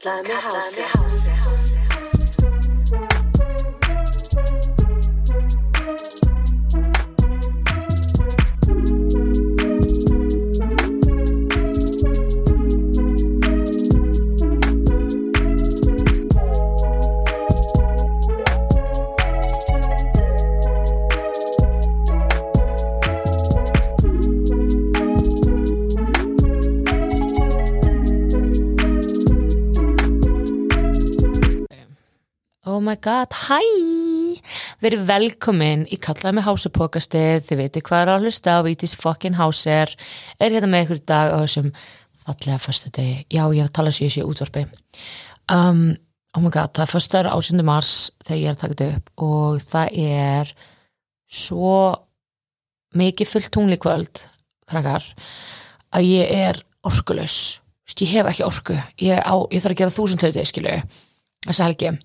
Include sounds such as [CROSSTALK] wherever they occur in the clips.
Kallaði mig Hási my god, hæ! Verið velkomin í Kallaði með hásupokastið, þið veitir hvað er að hlusta á Vítis fucking Háser, er. Hérna með ykkur dag á þessum fallega föstu degi, já ég er að tala sér í sér útvarpi. Um, oh my god, það er dagur ásyndu mars þegar ég er að taka þetta upp og það er svo mikið fullt tungli kvöld, krakkar, að ég er orkulös, ég hef ekki orku, ég, á, ég þarf að gera þúsund hluti, skilu, þessa helgi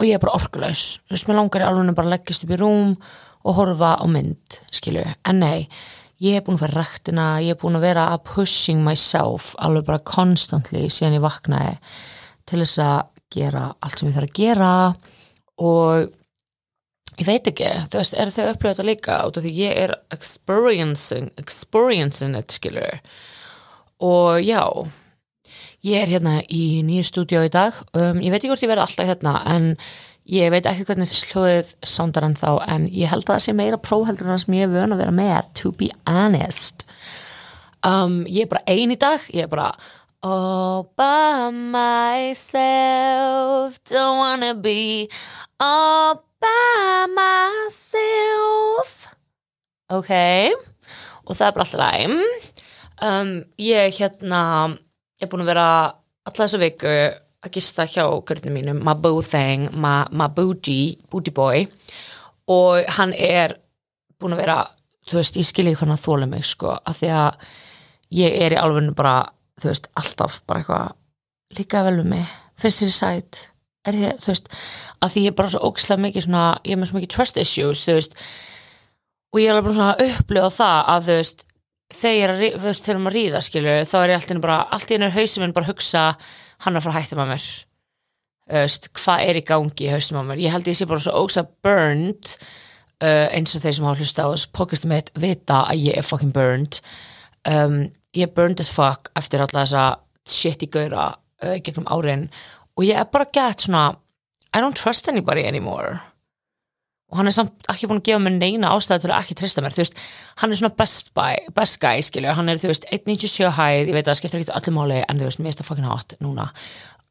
og ég er bara orkulegs þú veist, mér langar í alveg bara að leggjast upp í rúm og horfa á mynd, skilju en nei, ég er búin að vera rættina ég er búin að vera að pushing myself alveg bara constantly síðan ég vaknaði til þess að gera allt sem ég þarf að gera. Og ég veit ekki, þú veist, er þau upplöðið þetta líka út af því ég er experiencing, experiencing it, skilju og já Ég er hérna í nýju stúdíu í dag, um, ég veit ekki hvort ég verði alltaf hérna en ég veit ekki hvernig slóðið sándar en þá en ég held að það sé meira próheldur en það sem ég er vön að vera með, to be honest. Um, ég er bara ein í dag, ég er bara all by myself, don't wanna be all by myself. Ok, og það er bara alltaf læm. Um, ég hérna ég er búin að vera alla þessa viku að gista hjá görðinu mínum boo thing, my, my booty boy. Og hann er búin að vera þú veist, ég skilji hvernig að þóla mig sko, af því að ég er í alveg bara, þú veist, alltaf bara eitthvað líka vel um mig finnst þér sætt er ég, þú veist, af því ég er bara svo ógislega mikið svona, ég er með svo mikið trust issues þú veist, og ég er alveg bara svona að upplifa það að þú veist þegar er að, þú veist, þegar maður ríða skilju, þá er ég alltaf bara, allt í hennar hausum minn bara að hugsa, hann er að fara að mér. Veist, hvað er í gangi í hausum á mér, ég held ég sé bara svo ógst að burned uh, eins og þeir sem hafa hlusta á þessu podcastum mitt vita að ég er fucking burned. Um, ég er burned as fuck eftir alla þessa shit í gauðra uh, gegnum árin. Og ég er bara gett svona I don't trust anybody anymore og hann er samt ekki búin að gefa mér neina ástæðu til að ekki trista mér, þú veist hann er svona best, by, best guy, skilju hann er, þú veist, 1.97 hæð, ég veit að það skiptir ekki allir máli, en þú veist, mér er það fucking hot núna.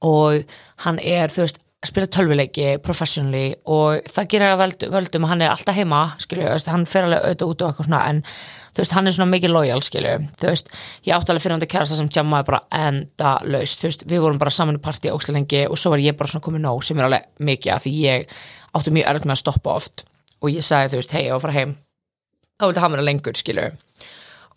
Og hann er, þú veist spila tölvuleiki, professionally og það gerir að völd, völdum að hann er alltaf heima skilju, hann fer alveg auðvitað út og eitthvað svona, en þú veist, hann er svona mikið lojal skilju, þú veist, ég átti alveg fyrir hann til kærasta sem jammaði bara enda laust, þú veist, við vorum bara saman í partí ógslæðingi og svo var ég bara svona komið nóg sem er alveg mikið að því ég átti mjög erfitt með að stoppa oft. Og ég sagði, þú veist, hei, ég var að fara heim. Þá vildi hann vera lengur, skilju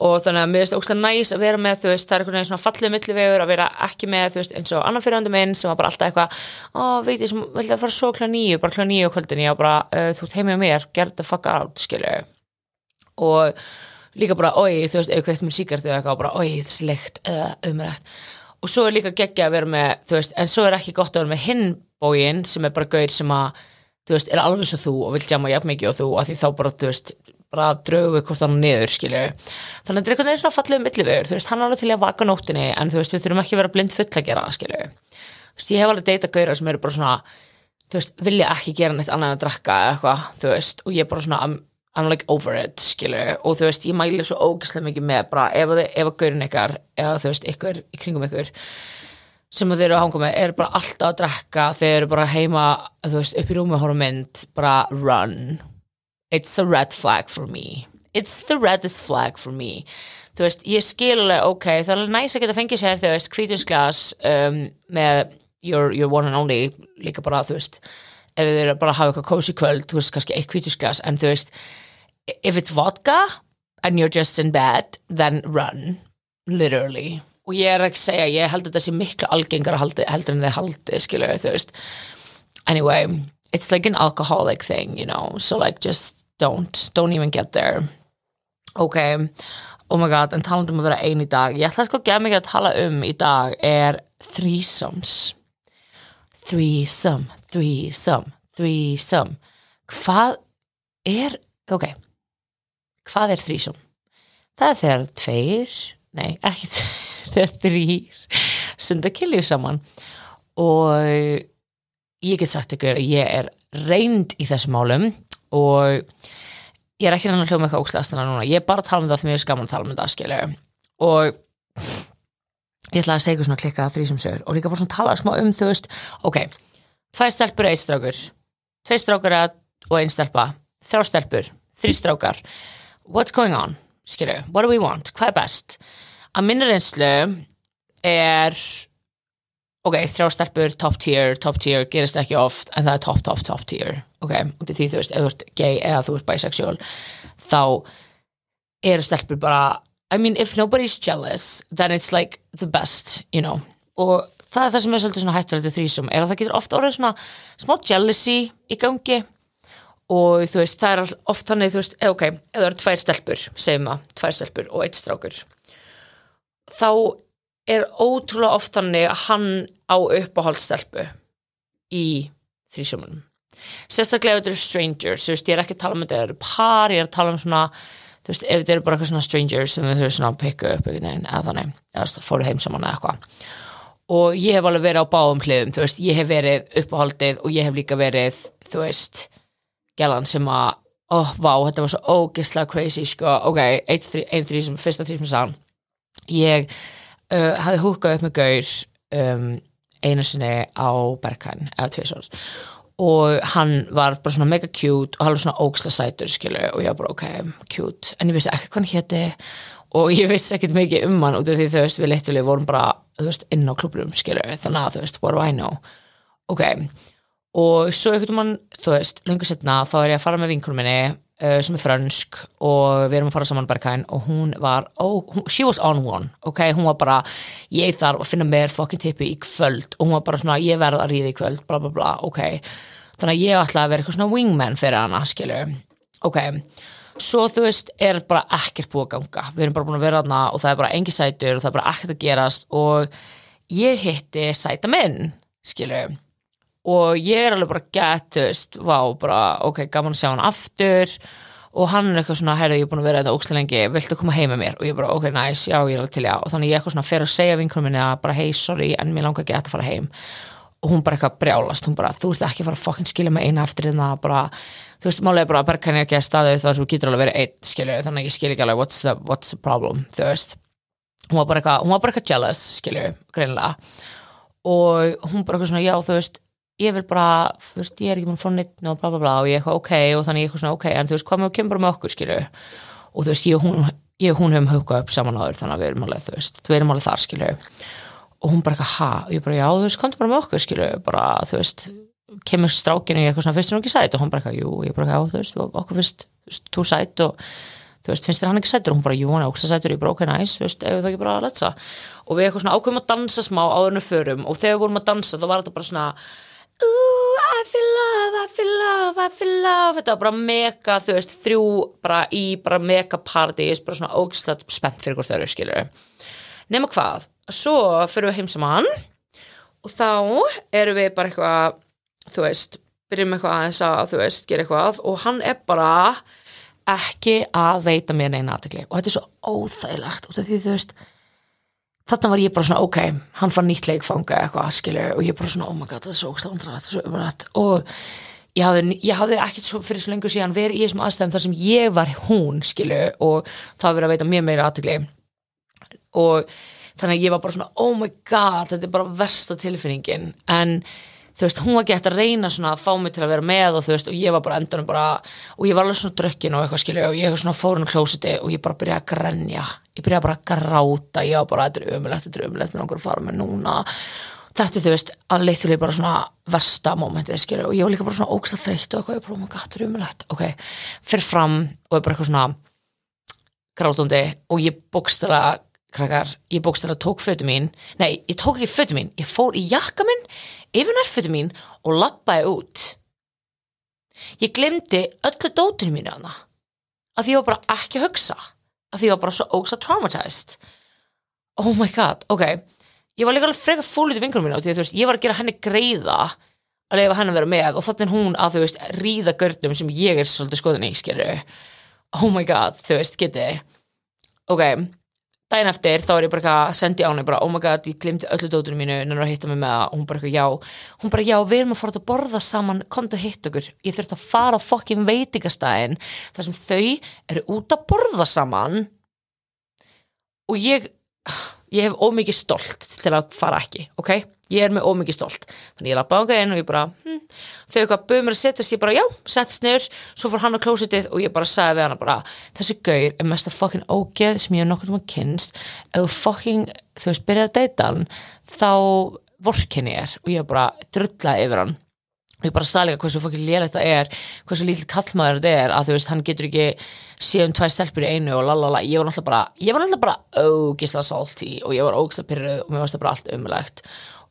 og þannig að mér finnst ógst að næs að vera með þú veist, það er einhvern veginn svona fallið millivegur að vera ekki með, þú veist, eins og annan fyrirhandi minn sem var bara alltaf eitthvað, ó, veit ég sem vilja að fara svo klá nýju, bara klá nýju kvöldin. Ég var bara, þú ert heimið mér, get the fuck out skilju og líka bara, oi, þú veist, auðvitað með síkartu eða eitthvað, bara, oi, þessi leikt umrætt, og svo er líka geggja að vera með, þú veist, en svo er ekki gott að vera með hinn bógin sem er bara gaur sem að þú veist, er alveg svo þú og vil jamma jafn mikið og þú að því þá bara, þú veist, bara drögu við hvort hann niður, skilju þannig að þetta er einhvern veginn svona fallið um millivegur, þú veist, hann er alveg til að vaka nóttinni en þú veist, við þurfum ekki að vera blind full að gera, skilju þú veist, ég hef alveg deyta gauðra sem eru bara svona þú veist, vilja ekki gera neitt annað en að drakka eða eitthvað, þú veist, og ég er bara svona I'm, I'm like over it, skilju og þú veist, ég mæli svo ógæslega mikið með bara ef, ef að sem þeir eru að hanga með er bara alltaf að drekka þeir eru bara heima, þú veist, upp í rúmi og horfa mynd, bara run. It's a red flag for me. It's the reddest flag for me. Þú veist, ég skil alveg, ok það er alveg næst að geta fengið sér, þú veist, kvítinsglas um, með your, your one and only, líka bara, þú veist ef þið eru bara að hafa eitthvað cozy kvöld þú veist, kannski eitt kvítinsglas, en þú veist if it's vodka and you're just in bed, then run. Literally og ég er ekki að segja, ég held að þetta sé miklu algengar haldi, heldur en þið haldi, skilu þú veist, anyway it's like an alcoholic thing, you know so like just don't, don't even get there. Ok oh my god, en talandum um að vera ein í dag. Ég ætla sko að gefa mig að tala um í dag er threesomes. Threesome, threesome, threesome. Hvað er, ok. Hvað er threesome? það er þegar tveir nei, ekki [LAUGHS] þegar þrýr sunda kynlíf saman. Og ég get sagt ykkur að ég er reynd í þessum málum og ég er ekki reynd að hljóma eitthvað óslæðastana núna, ég er bara að tala um það því mér er skaman að tala um þetta skilju og ég ætla að segja ykkur svona klikka þrýsum sögur og líka bara svona tala smá um þú veist ok, tvær stelpur einn strákur. Tveir strákur og einn stelpa. Þrjá stelpur, þrý strákar. What's going on, skilju what do we want, hvað er best? Að minna reynslu er ok, þrjá stelpur, top tier, top tier gerist ekki oft, en það er top, top, top tier ok, og því þú veist, ef þú ert gay eða þú ert bisexual þá eru stelpur bara I mean, if nobody's jealous then it's like the best, you know? Og það er það sem er svolítið svona hættulegt í þrísum, er að það getur ofta orðið svona smá jealousy í gangi og þú veist, það er oft þannig, þú veist, ok, ef það eru tvær stelpur segjum að, tvær stelpur og eitt strákur þá er ótrúlega oft þannig að hann á uppáhaldstelpu í þrísumunum sérstaklega ef þetta eru strangers þú veist, ég er ekki að tala um þetta eru par, ég er að tala um svona þú veist, ef þetta eru bara eitthvað svona strangers sem þau þurfum svona að pikka upp eða þannig, eða fóru heim saman eða eitthvað. Og ég hef alveg verið á báðum hliðum, þú veist, ég hef verið uppáhaldið og ég hef líka verið, þú veist gælan sem að oh, vá, þetta var svo ógislega crazy sko, ok, einn þrý sem fyrsta þrý sem sann ég uh, hafði húkað upp með gaur um, einu sinni á Berghain eða tviðsvons og hann var bara svona mega cute og hann var svona ógsla sætur skilu og ég var bara ok, cute. En ég vissi ekki hvað hann hétti og ég vissi ekkert mikið um hann út af því þú veist við leittulega vorum bara veist, inn á klublurum skilu þannig að þú veist, what do I know? Ok, og svo einhvern mann þú veist, lengur setna þá er ég að fara með vinkunum minni uh, sem er fransk og við erum að fara saman Berghain og hún var, oh, hún, she was on one ok, hún var bara, ég þarf að finna mér fokkin tippi í kvöld og hún var bara svona, ég verð að ríða í kvöld, bla bla bla ok, þannig að ég ætla að vera eitthvað svona wingman fyrir hana, skilju ok, svo þú veist er bara ekkert búið að ganga, við erum bara búin að vera hana og það er bara engi sætur og það er bara ekkert að gerast og ég hitti sæta minn, skilju og ég er alveg bara veist, vá, bara ok, gaman að sjá hann aftur. Og hann er eitthvað svona, herru, ég er búin að vera þetta hérna ókslega lengi, viltu koma heim með mér? Og ég bara, ok, nice, já, ég er alveg til, já, og þannig ég eitthvað svona fer að segja vinkunum minni að bara, hey, sorry, en mér langar ekki að fara heim. Og hún bara eitthvað brjálast, hún bara, þú ert ekki að fara að fokkin skilja mig eina eftir þetta, bara, þú veist, málega bara, bara kann ég ekki að staðu þar sem þú getur alveg verið einn, skilju, þannig ég skilja ekki alveg what's the, what's the problem, þú veist. Hún var bara eitthvað, hún var bara eitthvað jealous, skilju, greinlega og hún bara eitthvað svona, já, þú veist ég vil bara, þú veist, ég er ekki búin frá nýtt og bla bla bla og ég er eitthvað ok og þannig ég er eitthvað svona ok, en þú veist, hvað með að kemur með okkur skilju og þú veist, ég og hún, ég og hún hefum hugað upp saman áður þannig að við erum alveg, þú veist, við erum alveg þar skilju og hún bara eitthvað, ha, og ég bara, já, þú veist, komdu bara með okkur skilju, bara, þú veist kemur strákinu í eitthvað svona, finnst þér ekki sætt og hún bara eitthvað, jú, ég bara, já, þú veist, okkur finnst þú sætt og þú veist, finnst þér hann ekki sættur og hún bara, jú, hann er ógst að sættur, ég bara, ok, næs, þú veist, ef það ekki bara að letsa og við eitthvað svona ákveðum að dansa smá áðurnu förum og þegar við vorum að dansa þá var þetta bara svona Ooh, I feel love, I feel love, I feel love. Þetta var bara mega, þú veist, þrjú bara í bara mega partys bara svona ógislega spennt fyrir hvort þau eru skilur nema hvað, svo fyrir við heim saman og þá eru við bara eitthvað þú veist, byrjum eitthvað aðeins að þú veist, gera eitthvað og hann er bara ekki að veita mér neina aðtekli og þetta er svo óþægilegt og því þú veist þarna var ég bara svona ok, hann fann nýtt leikfanga eitthvað skilju og ég bara svona oh my god það er svo ógstafandrætt og ég hafði, hafði ekkert svo fyrir svo lengur síðan verið í þessum aðstæðum þar sem ég var hún skilju og það verið að veita mér meira aðtökli og þannig að ég var bara svona oh my god þetta er bara versta tilfinningin. En þú veist, hún var gett að reyna svona að fá mig til að vera með og þú veist, og ég var bara endanum bara, og ég var alveg svona drökkin og eitthvað skilju og ég var svona fórun klósiti og ég bara byrjaði að grenja. Ég byrjaði bara að gráta, ég var bara þetta er umulegt, þetta er umulegt, mér langar að fara með núna. Þetta þú veist, að leittulega bara svona versta mómentið skilju og ég var líka bara svona ókslega þreytt og eitthvað, ég oh my god, þetta krakkar, ég bókstara tók fötu mín. Nei, ég tók ekki fötu mín, ég fór í jakka minn yfir nærfötu mín og lappaði út. Ég glemdi öllu dótinu mínu hana að því ég var bara ekki að hugsa að því ég var bara svo ógsa traumatized. Oh my god, ok. Ég var líka alveg frekar fólið í vingurum mína því að þú veist, ég var að gera henni greiða að leifa henni að vera með og þannig hún að þú veist ríða görnum sem ég er svolítið skoðin í skilju oh my god, þú veist, geti ok, daginn eftir þá er ég bara að sendi á henni bara, oh my god, ég glimti öllu dótunum mínu nennar að hitta mig með það og hún bara já. Hún bara, já, við erum að fara að borða saman komdu að hitta okkur, ég þurfti að fara á fokkin veitingastæðin þar sem þau eru út að borða saman. Og ég ég hef ómikið stolt til að fara ekki, ok ég er með ómikið stolt, þannig ég lappa á inn og ég bara, hm, þau eitthvað bauð mér að setjast ég bara, já, settst niður, svo fór hann á klósitið og ég bara sagði við hann bara þessi gaur er mest að fucking ógeð sem ég hef nokkur um að kynst, ef þú fucking þú veist, byrjar að deyta hann þá vorkinni er og ég bara drullaði yfir hann. Og ég bara sagði líka hversu fucking lélægt það er hversu lítill kallmaður þetta er að þú veist, hann getur ekki séð um tvær stelpur í einu og lalala, ég var náttúrulega bara ég bara ógislega salty og ég var ógislega pyrruð og mér varst það bara allt umlegt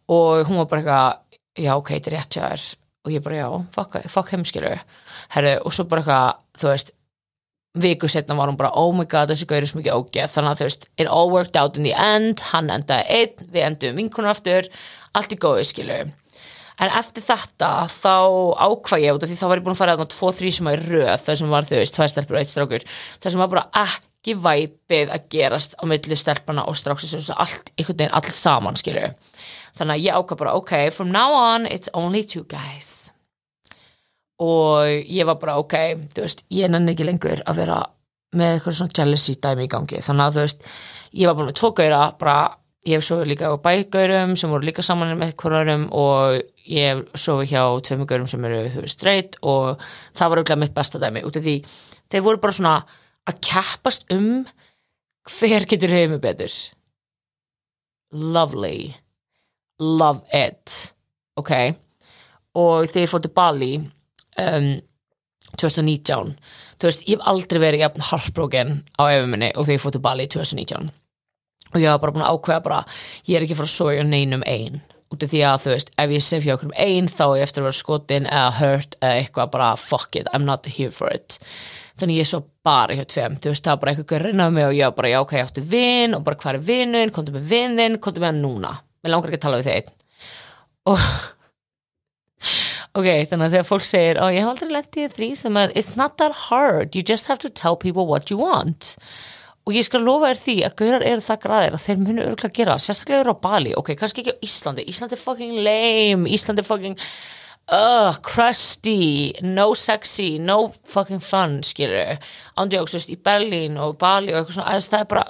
og hún var bara eitthvað já ok, þetta er rétt hjá þér. Og ég bara já, fuck, fuck heimskilu herru, og svo bara eitthvað, þú veist viku setna var hún bara oh my god, þessi gaur er svo mikið ógeð. Þannig að þú veist, it all worked out in the end. Hann endaði einn, við endum vinkunum aftur. Allt í góðu, skilu en eftir þetta þá ákvað ég út af því þá var ég búin að fara að tvo, þrý sem var í röð þar sem var, þú veist, tvær stelpur og eitt strákur þar sem var bara ekki væpið að gerast á milli stelpana og stráksins allt, einhvern veginn, allt saman, skilju þannig að ég ákvað bara, ok, from now on it's only two guys. Og ég var bara, ok þú veist, ég nenni ekki lengur að vera með eitthvað svona jealousy dæmi í gangi. Þannig að þú veist, ég var bara með tvo gauðra bara, ég hef svo líka á bægaurum sem voru líka saman með hverjarum og ég hef svo hjá tveimur gaurum sem eru, þú veist, straight og það var auðvitað mitt besta dæmi, út af því þeir voru bara svona að keppast um hver getur hefði mig betur. Lovely. Love it. Ok. Og þegar ég fór til Bali um, 2019 þú veist, ég hef aldrei verið jafn heartbroken á efuminni og þegar ég fór til Bali 2019 og ég hafa bara búin að ákveða bara ég er ekki fara að sója neinum einn út af því að þú veist, ef ég sef hjá okkur um einn þá er ég eftir að vera skotin eða hurt eða eitthvað bara fuck it, I'm not here for it. Þannig ég er svo bara hjá tveim. Þú veist, það var bara eitthvað reynaði mig og ég var bara já ok, ég átti vinn og bara hvað er vinnun, komdu með vinnin, komdu með hann núna. Mér langar ekki að tala við einn. Og [LAUGHS] ok, þannig að þegar fólk segir oh, ég hef aldrei lendið í að it's not that hard, you just have to tell people what you want. Og ég skal lofa þér því að gaurar eru það græðir að þeir munu örgulega gera, sérstaklega eru á Bali. Ok, kannski ekki á Íslandi, Íslandi er fucking lame. Íslandi er fucking uh, crusty, no sexy no fucking fun, skilur ándjóks, í Berlín og Bali og eitthvað svona, það er bara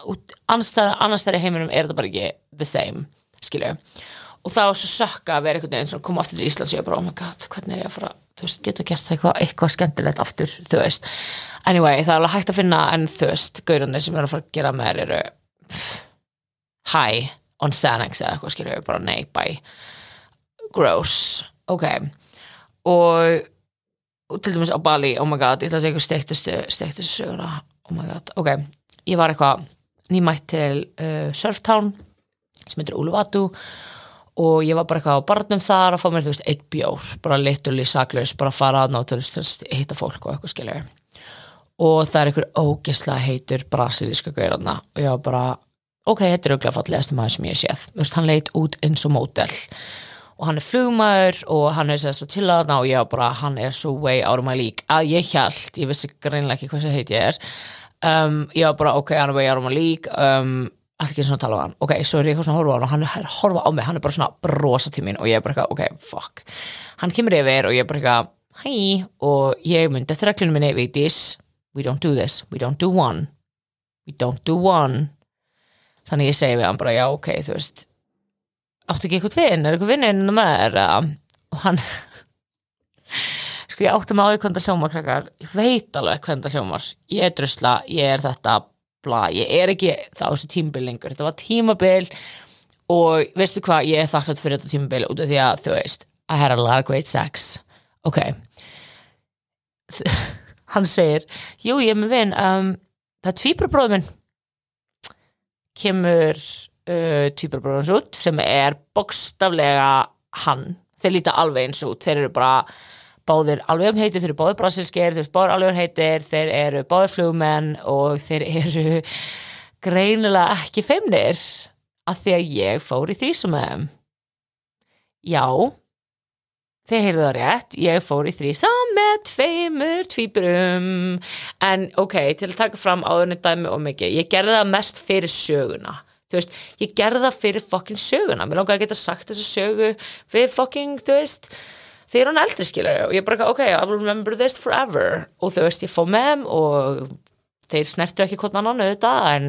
annars þær í heiminum er þetta bara ekki the same skilju og það var svo sökka að vera einhvern veginn sem kom aftur til Íslands og ég bara oh my god, hvernig er ég að fara þú veist, geta gert eitthvað, eitthvað skemmtilegt aftur þú veist, anyway, það er alveg hægt að finna en þú veist, gaurunir sem er að fara að gera með þér eru high on Xanax eða eitthvað skilju, bara nei, bye. Gross, ok og, og til dæmis á Bali, oh my god, ég ætla að segja eitthvað steiktistu, söguna, oh my god ok, ég var eitthvað nýmætt til uh, Surftown sem heitir Uluvatu og ég var bara eitthvað á barnum þar að fá mér, þú veist, eitt bjór, bara liturli saklaus, bara fara að ná til að hitta fólk og eitthvað skilja og það er einhver ógislega heitur brasilíska gauranna og ég var bara ok, þetta er auðvitað fallegast maður sem ég séð. Þú veist, hann leit út eins og mótel og hann er flugmaður og hann er sérst til aðna og ég var bara, hann er svo way out of my league, að ég held ég vissi greinlega ekki hvað sem heit ég er. Um, ég var bara, ok, hann er way out of my league. Um alltaf ekki svona að tala á hann. Ok, svo er ég eitthvað svona að horfa á hann og hann er að horfa á mig. Hann er bara svona brosa til mín og ég er bara eitthvað ok, fuck. Hann kemur yfir og ég er bara eitthvað hæ, og ég myndi eftir reglunum minni við this, we don't do this. We don't do one. We don't do one. Þannig ég segi við hann bara já, ok, þú veist áttu ekki eitthvað vinn, er eitthvað vinn einu með þér og hann sko ég átti með á það hljómar krakkar, ég veit alveg það hljómar. Ég er drusla, ég er þetta bla, ég er ekki þá þessu tímabil lengur, þetta var tímabil og veistu hvað, ég er þakklátt fyrir þetta tímabil út af því að þú veist I had a lot of great sex. Ok. [LAUGHS] Hann segir jú, ég er með vinn um, það er tvíbrabróður minn. Kemur uh, tvíbrabróðurins út sem er bokstaflega hann, þeir líta alveg eins út. Þeir eru bara báðir alveg um heitir, þeir eru báðir brasilskir, þeir eru báðir alveg um heitir, þeir eru báðir flugmenn og þeir eru [LAUGHS] greinilega ekki feimnir að því að ég fór í þrísum með þeim. Já þið heyrðu það rétt, ég fór í þrísam með tveimur tvíburum. En ok, til að taka fram áðurinn dæmi og mikið, ég gerði það mest fyrir söguna þú veist, ég gerði það fyrir fucking söguna, mér langaði að geta sagt þessa sögu fyrir fucking, þú veist þegar hann eldri skilur og ég bara, ok, I will remember this forever. Og þú veist, ég fór með þeim og þeir snertu ekki hvort annan auðvitað en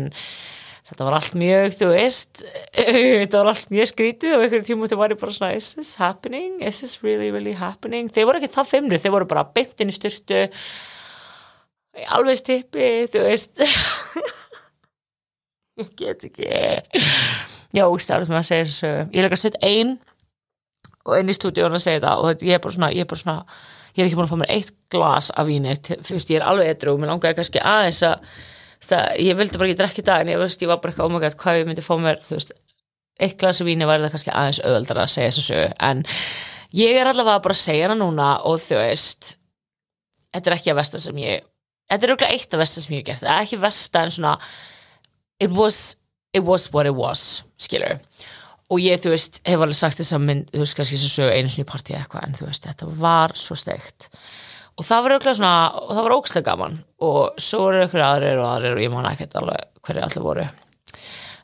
þetta var allt mjög, þú veist [LAUGHS] þetta var allt mjög skrítið og einhverjum tímum þetta var bara svona, is this happening? Is this really, really happening? Þeir voru ekki það fimmur, þeir voru bara beint inn í styrtu alveg stippi, þú veist [LAUGHS] ég get ekki. Já, staflega sem að segja þessu sögu. ég er ekki að setja ein og inn í stúdíun að segja það og ég er bara svona, ég er bara svona ég er ekki búin að fá mér eitt glas af víni þú veist, ég er alveg edru og mér langaði kannski aðeins að það, ég vildi bara ekki drekka í dag en ég, veist, ég var bara eitthvað ómagað hvað ég myndi fá mér þú veist, eitt glas af víni væri það kannski aðeins auðveldara að segja þessu sögu. En ég er allavega bara að segja hana núna og þú veist þetta er ekki að versta sem ég þetta er auðvitað eitt af versta sem ég hef gert. Það er ekki versta en svona it was, it was what it was skilur og ég, þú veist, hef alveg sagt þess að mynd, þú veist, kannski sem sögu einu sinni í partí eitthvað, en þú veist, þetta var svo steikt. Og það var auðvitað svona og það var ókslega gaman. Og svo voru ykkur aðrir og aðrir og ég man ekkert alveg hverju allir voru.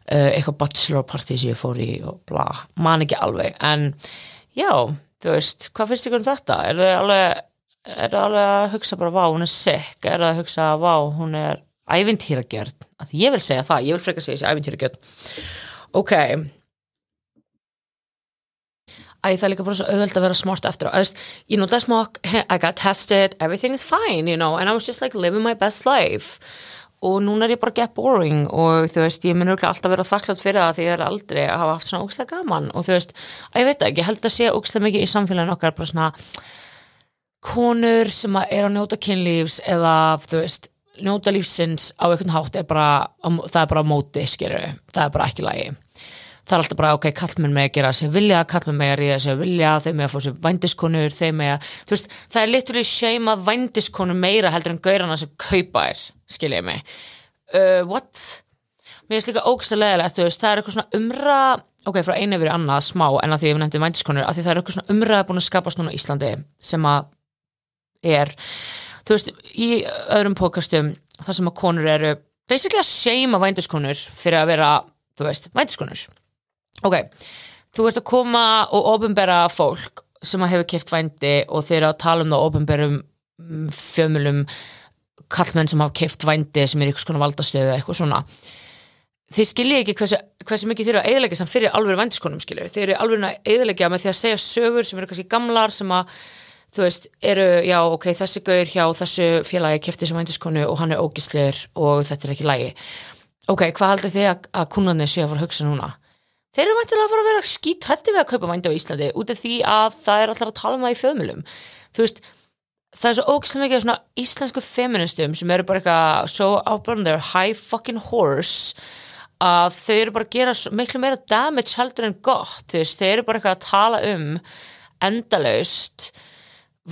Uh, eitthvað bachelor party sem ég fór í og bla, man ekki alveg. En já, þú veist, hvað finnst ykkur um þetta? Er það alveg er það alveg að hugsa bara, vá, hún er sick. Er það að hugsa, vá, hún er ævintýragjörn, að ég vil segja það ég vil freka segja þessi ævintýragjörn. Ok. Æ, það er líka bara svo auðvelt að vera smart eftir og ég notaði smokk, I got tested. Everything is fine, you know, and I was just like living my best life. Og núna er ég bara get boring og þú veist, ég mun alltaf vera þakklátt fyrir það því ég er aldrei að hafa haft svona ógslega gaman. Og þú veist, að ég veit ekki, ég held að sé ógslega mikið í samfélaginu okkar bara svona konur sem er að njóta kynlífs eða þú veist, njóta lífsins á einhvern hátt er bara, það er bara móti, skilur það er bara ekki lagi. Það er alltaf bara, ok, kallmenn með að gera sér vilja, kallmenn með að ríða sér vilja þeir með að fá sér vændiskonur, þeir með að veist, það er literally shame að vændiskonur meira heldur en gaurana sem kaupa er skiljið mig. Uh, what? Mér finnst líka ógsta leðilegt, það er eitthvað svona umra ok, frá einu yfir annað smá en að því ég nefndi vændiskonur, að því það er eitthvað svona umra búin að skapast núna í Íslandi sem að er, þú veist, í öðrum pókastum, það sem að konur eru basically að shame vændiskonur fyrir að vera, þú veist, vændiskonur. Ok, þú ert að koma og ofinbera fólk sem að hefur keft vændi og þeir eru að tala um það ofinberum fjömulum kallmenn sem hafa keft vændi sem er eitthvað svona valdastöðu eitthvað svona. Þið skiljið ekki hversu, hversu mikið þeir eru að eðalega sem fyrir alveg vændiskonum skiljið þeir eru alveg að eðalega með því að segja sögur sem eru kannski gamlar sem að þú veist, eru, já, ok, þessi gaur hjá þessu félagi kefti sem vændiskonu og hann er ógislegur og þetta er ekki lægi ok, hvað haldið þið að, að kunnarnir sé að fara að hugsa núna? Þeir eru væntilega að fara að vera skítrætti við að kaupa vændi á Íslandi út af því að það er allar að tala um það í föðmjölum þú veist, það er svo ógislega mikið svona íslensku feministum sem eru bara eitthvað so up on their high fucking horse að þau eru bara að gera miklu meira damage heldur en gott þú veist, þau eru bara eitthvað að tala um endalaust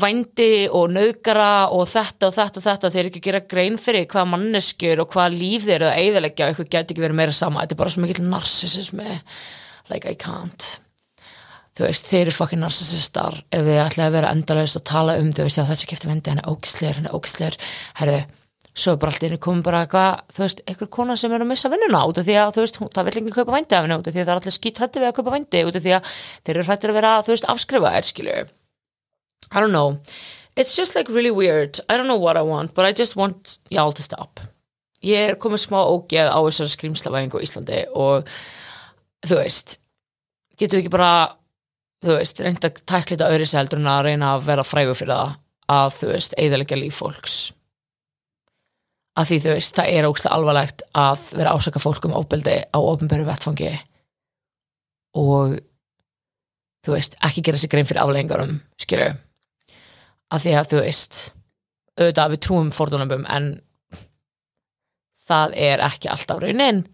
vændi og nöðgara og þetta og þetta og þetta. Þeir ekki gera grein fyrir hvað manneskjur og hvað líf þeir eru að eigðalegja og eitthvað geti ekki verið meira sama. Þetta er bara svo mikill narsisismi like I can't. Þú veist, þeir eru fucking narsisistar ef þið ætlaði að vera endalaust að tala um já þessi kefti vendi, hann er ógisleir hann er ógisleir, herðu svo er bara allt inni komið bara eitthvað, þú veist, einhver kona sem er að missa vinnuna út af því að, þú veist, hún- það vil ekki kaupa vændi af henni út af því að það er allir skýt hrætti við að kaupa vændi út af því að þeir eru hrættir að vera, þú veist, afskrifaðir, skilju I don't know. It's just like really weird. I don't know what I want, but I just want y'all to stop. Ég er komið smá ógeð á þessari skrýmslavæðingu á Íslandi og þú veist, getum við ekki bara, þú veist, reynda að tækla þetta öðru seldur en að reyna að vera frægur fyrir það að, þú veist, eðalega líf fólks. Að því, þú veist, það er ógslag alvarlegt að vera ásaka fólk um óbeldi á ofnbæru vettfangi og þú veist, ekki gera sig grein fyrir afleggingarum, skilju að því að þú veist auðvitað við trúum fordónabum en það er ekki alltaf raunin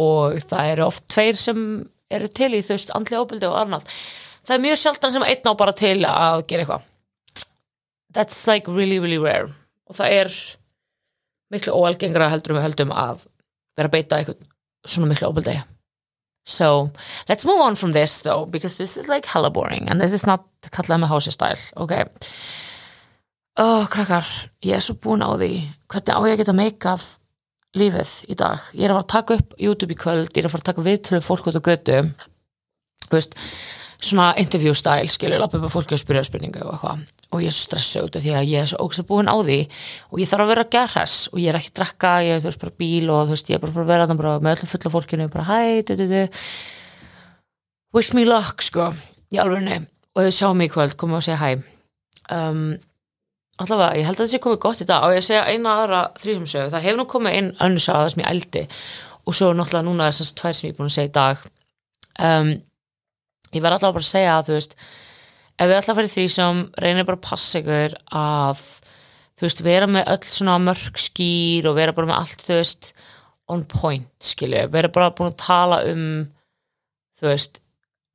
og það eru oft tveir sem eru til í þú veist andlega óbyldi og annað. Það er mjög sjaldan sem einn á bara til að gera eitthvað. That's like really really rare. Og það er miklu óalgengra heldur en við höldum að vera að beita eitthvað svona miklu óbyldi So let's move on from this though because this is like hella boring and this is not kallaði með hási style ok? Oh, krakkar, ég er svo búin á því. Hvernig á ég að geta meikað lífið í dag? Ég er að fara að taka upp YouTube í kvöld ég er að fara að taka viðtölu fólk út á götu. Þú veist svona interview style skilur, lappa upp að fólki og spyrja spurningu og eitthvað. Og ég stressa út af því að ég er svo ógst að búin á því. Og ég þarf að vera að gera hress og ég er ekki að drakka, ég er þú veist bara bíl og þú veist ég er bara að vera að vera með öllum fulla fólkinu bara hæ, du, du, du. Wish me luck sko í alvegni og þau sjá mig í kvöld komið og segja hæ. Um, allavega, ég held að sé komið gott í dag. Og ég segja eina aðra þrýsumsögu það hefur nú komið inn önnur saga það sem ég eldi og svo náttúrulega núna þessast tvær sem ég er búin að segja í dag. Um, ég verð allavega bara að segja að þú veist ef við fara í þrýsum reynir bara að passa ykkur að þú veist, vera með öll svona mörg skýr og vera bara með allt þú veist, on point skilju, vera bara búin að tala um þú veist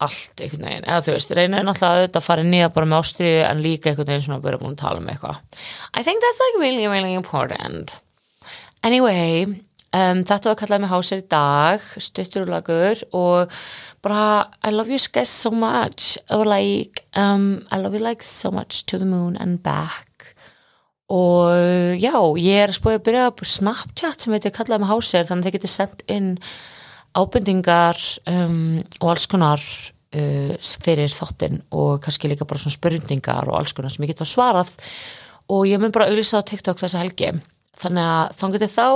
allt einhvern veginn, eða þú veist, reynir náttúrulega að auðvitað að fara nýja bara með ástriði en líka einhvern veginn svona að vera búin að tala um eitthvað. I think that's like really, really important. Anyway um, þetta var kallað með hásir í dag stuttur og lagur og bara I love you guys so much. Or like um, I love you like so much to the moon and back. Og já, ég er spóið að byrja på Snapchat sem heitir kallað með hásir þannig að þið getur sendt inn ábendingar um, og alls konar uh, fyrir þáttinn og kannski líka bara svona spurningar og alls konar sem ég geta svarað. Og ég mun bara auðvitað á TikTok þessa helgi þannig að þá getur þá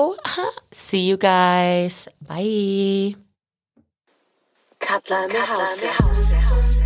see you guys, bye. Kallaði mig hási